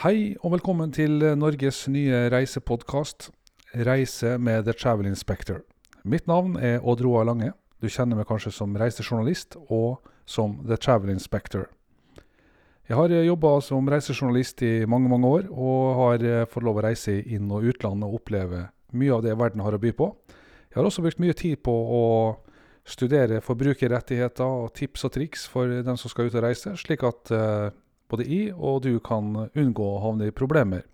Hei og velkommen til Norges nye reisepodkast, 'Reise med The Travel Inspector'. Mitt navn er Odd Roar Lange. Du kjenner meg kanskje som reisejournalist og som The Travel Inspector. Jeg har jobba som reisejournalist i mange, mange år, og har fått lov å reise inn- og utlandet og oppleve mye av det verden har å by på. Jeg har også brukt mye tid på å studere forbrukerrettigheter og tips og triks for den som skal ut og reise, slik at eh, både i og du kan unngå å havne i problemer.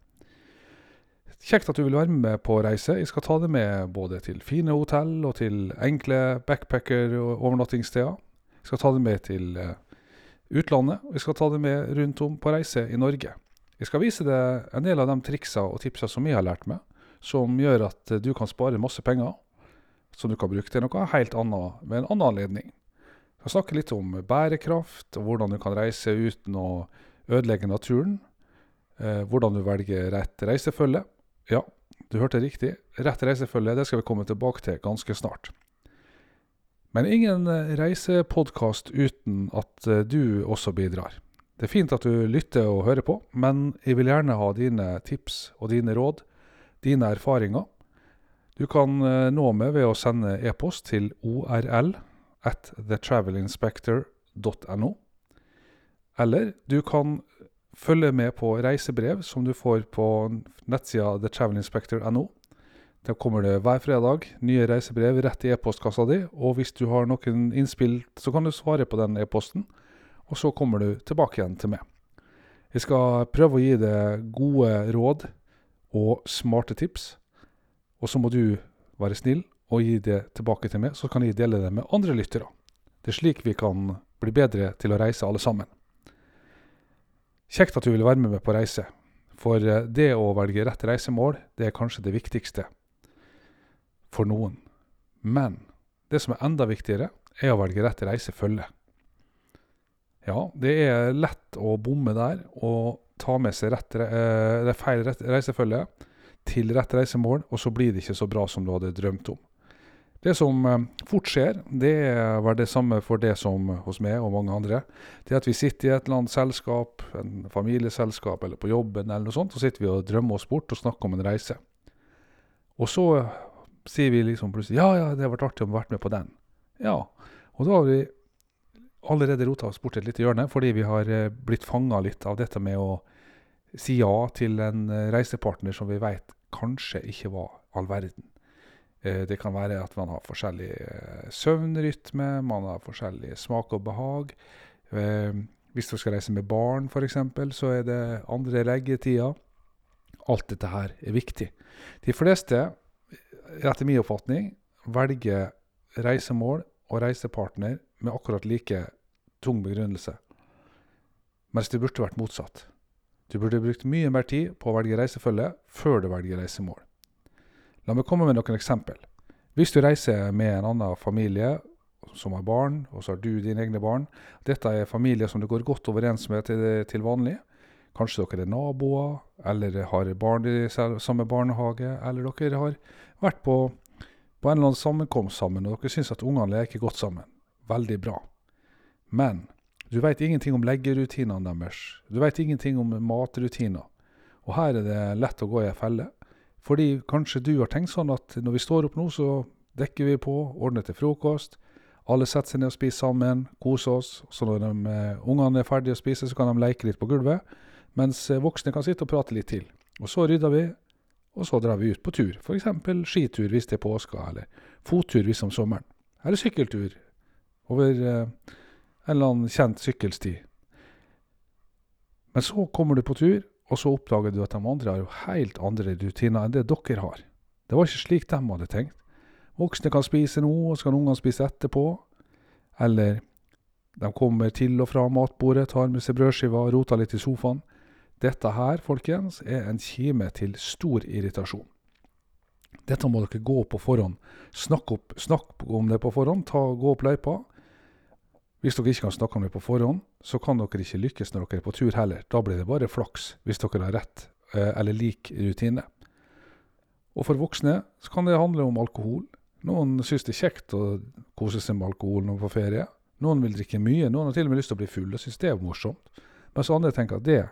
Kjekt at du vil være med på reise. Jeg skal ta deg med både til fine hotell og til enkle backpacker-overnattingssteder. Jeg skal ta deg med til eh, utlandet, og jeg skal ta deg med rundt om på reise i Norge. Jeg skal vise deg en del av de triksa og tipsa som jeg har lært meg, som gjør at du kan spare masse penger som du kan bruke til noe helt annet ved en annen anledning. Jeg skal snakke litt om bærekraft, og hvordan du kan reise uten å ødelegge naturen. Eh, hvordan du velger rett reisefølge. Ja, du hørte riktig. Rett reisefølge det skal vi komme tilbake til ganske snart. Men ingen reisepodkast uten at eh, du også bidrar. Det er fint at du lytter og hører på, men jeg vil gjerne ha dine tips og dine råd, dine erfaringer. Du kan eh, nå meg ved å sende e-post til orl at thetravelinspector.no. Eller du kan følge med på reisebrev som du får på nettsida thetravelinspector.no. Der kommer det hver fredag nye reisebrev rett i e-postkassa di, og hvis du har noen innspill, så kan du svare på den e-posten, og så kommer du tilbake igjen til meg. Jeg skal prøve å gi deg gode råd og smarte tips, og så må du være snill og gi det tilbake til meg, så kan jeg dele det med andre lyttere. Det er slik vi kan bli bedre til å reise alle sammen. Kjekt at du vil være med meg på reise, for det å velge rett reisemål, det er kanskje det viktigste for noen. Men det som er enda viktigere, er å velge rett reisefølge. Ja, det er lett å bomme der og ta med seg rett, eh, feil reisefølge til rett reisemål, og så blir det ikke så bra som du hadde drømt om. Det som eh, fort skjer, det var det samme for det som hos meg og mange andre. Det er at vi sitter i et eller annet selskap, en familieselskap eller på jobben, eller noe sånt, så sitter vi og drømmer oss bort og snakker om en reise. Og så sier vi liksom plutselig ja, ja, det har vært artig å ha vært med på den. Ja, og da har vi allerede rota oss bort et lite hjørne, fordi vi har blitt fanga litt av dette med å si ja til en reisepartner som vi veit kanskje ikke var all verden. Det kan være at man har forskjellig søvnrytme, man har forskjellig smak og behag. Hvis du skal reise med barn, f.eks., så er det andre leggetider. Alt dette her er viktig. De fleste, etter min oppfatning, velger reisemål og reisepartner med akkurat like tung begrunnelse, mens det burde vært motsatt. Du burde brukt mye mer tid på å velge reisefølge før du velger reisemål. La meg komme med noen eksempel. Hvis du reiser med en annen familie som har barn, og så har du dine egne barn Dette er familier som du går godt overens med til, til vanlig. Kanskje dere er naboer, eller har barn i samme barnehage, eller dere har vært på, på en eller annen sammenkomst sammen, og dere syns at ungene leker godt sammen. Veldig bra. Men du veit ingenting om leggerutinene deres. Du veit ingenting om matrutiner. Og her er det lett å gå i ei felle. Fordi kanskje du har tenkt sånn at når vi står opp nå, så dekker vi på, ordner til frokost. Alle setter seg ned og spiser sammen, koser oss. Så når de, ungene er ferdige å spise, så kan de leke litt på gulvet. Mens voksne kan sitte og prate litt til. Og så rydder vi, og så drar vi ut på tur. F.eks. skitur hvis det er påske, eller fottur hvis om sommeren. Eller sykkeltur over en eller annen kjent sykkelsti. Men så kommer du på tur, og så oppdager du at de andre har jo helt andre rutiner enn det dere har. Det var ikke slik de hadde tenkt. Voksne kan spise nå, og så kan ungene spise etterpå. Eller de kommer til og fra matbordet, tar med seg brødskiva og roter litt i sofaen. Dette her, folkens, er en kime til stor irritasjon. Dette må dere gå på forhånd. Snakk, opp, snakk om det på forhånd. Ta, gå opp løypa. Hvis dere ikke kan snakke om det på forhånd, så kan dere ikke lykkes når dere er på tur heller. Da blir det bare flaks, hvis dere har rett eller lik rutine. Og for voksne så kan det handle om alkohol. Noen syns det er kjekt å kose seg med alkohol når man på ferie. Noen vil drikke mye, noen har til og med lyst til å bli full og syns det er morsomt. Mens andre tenker at det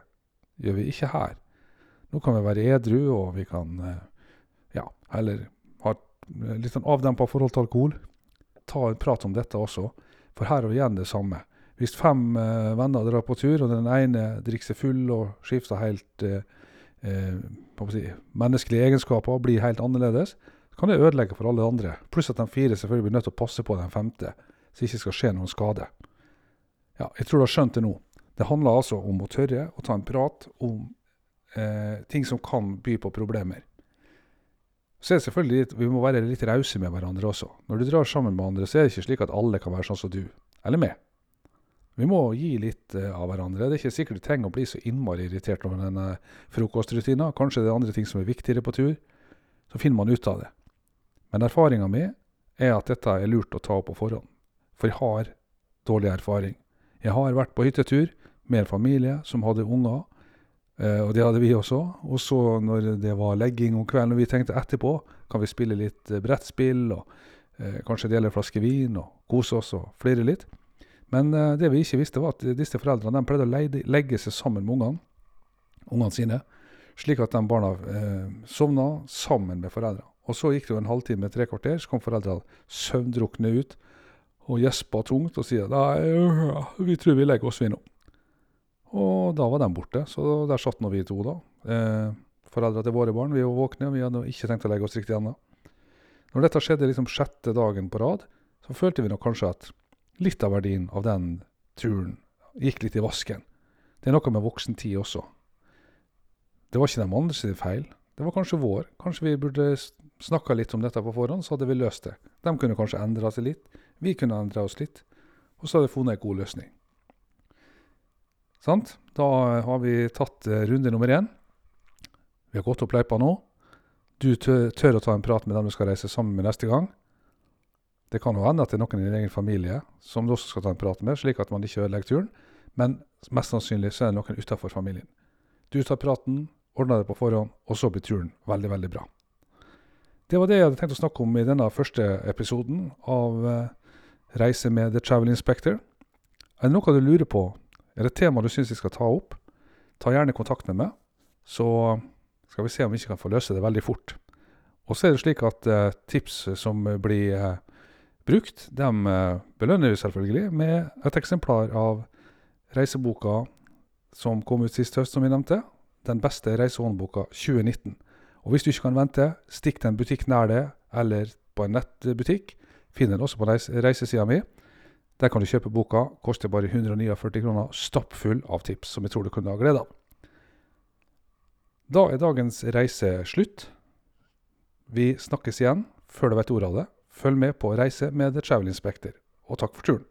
gjør vi ikke her. Nå kan vi være edru, og vi kan eh, ja, heller ha litt sånn avdempa forhold til alkohol. Ta en prat om dette også, for her er vi igjen det samme. Hvis fem eh, venner drar på tur, og den ene drikker seg full og skifter helt eh, eh, si, menneskelige egenskaper og blir helt annerledes, kan det ødelegge for alle andre. Pluss at de fire selvfølgelig blir nødt til å passe på den femte, så det ikke skal skje noen skade. Ja, jeg tror du har skjønt det nå. Det handler altså om å tørre å ta en prat om eh, ting som kan by på problemer. Så er det selvfølgelig litt, Vi må være litt rause med hverandre også. Når du drar sammen med andre, så er det ikke slik at alle kan være sånn som du, eller meg. Vi må gi litt uh, av hverandre. Det er ikke sikkert du trenger å bli så innmari irritert over denne frokostrutina. Kanskje det er andre ting som er viktigere på tur. Så finner man ut av det. Men erfaringa mi er at dette er lurt å ta opp på forhånd. For jeg har dårlig erfaring. Jeg har vært på hyttetur med en familie som hadde unger, og det hadde vi også. Og så når det var legging om kvelden, og vi tenkte etterpå kan vi spille litt uh, brettspill, og kanskje dele en flaske vin, og kose oss og flire litt. Men det vi ikke visste, var at disse foreldrene de pleide å legge seg sammen med ungene, ungene sine, slik at de barna eh, sovna sammen med foreldrene. Og så gikk det jo en halvtime, tre kvarter, så kom foreldrene søvndrukne ut og gjespa tungt og sier at vi tror vi legger oss, vi nå. Da var de borte, så der satt nå vi to, da. Eh, foreldra til våre barn. Vi var våkne, vi hadde ikke tenkt å legge oss riktig ennå. Når dette skjedde liksom sjette dagen på rad, så følte vi nok kanskje at litt av verdien av den turen gikk litt i vasken. Det er noe med voksen tid også. Det var ikke de andre sin feil. Det var kanskje vår. Kanskje vi burde snakka litt om dette på forhånd, så hadde vi løst det. De kunne kanskje endra seg litt. Vi kunne endra oss litt. Og så hadde vi funnet en god løsning. Sant? Da har vi tatt eh, runde nummer én. Vi har gått opp løypa nå. Du tør å ta en prat med dem du skal reise sammen med neste gang. Det kan jo hende at det er noen i din egen familie som du også skal ta en prat med, slik at man ikke ødelegger turen. Men mest sannsynlig så er det noen utenfor familien. Du tar praten, ordner det på forhånd, og så blir turen veldig, veldig bra. Det var det jeg hadde tenkt å snakke om i denne første episoden av uh, Reise med The Travel Inspector. Er det noe du lurer på? Er det et tema du syns vi skal ta opp? Ta gjerne kontakt med meg, så skal vi se om vi ikke kan få løse det veldig fort. Og så er det slik at uh, tips som blir uh, brukt, de eh, belønner vi selvfølgelig med et eksemplar av reiseboka som kom ut sist høst, som vi nevnte. Den beste reisehåndboka 2019. Og hvis du ikke kan vente, stikk til en butikk nær deg, eller på en nettbutikk. Finn den også på reis reisesida mi. Der kan du kjøpe boka. Koster bare 149 kroner, stappfull av tips som jeg tror du kunne ha glede av. Da er dagens reise slutt. Vi snakkes igjen før du vet ordet av det. Følg med på reise med The Travel Inspector, og takk for turen.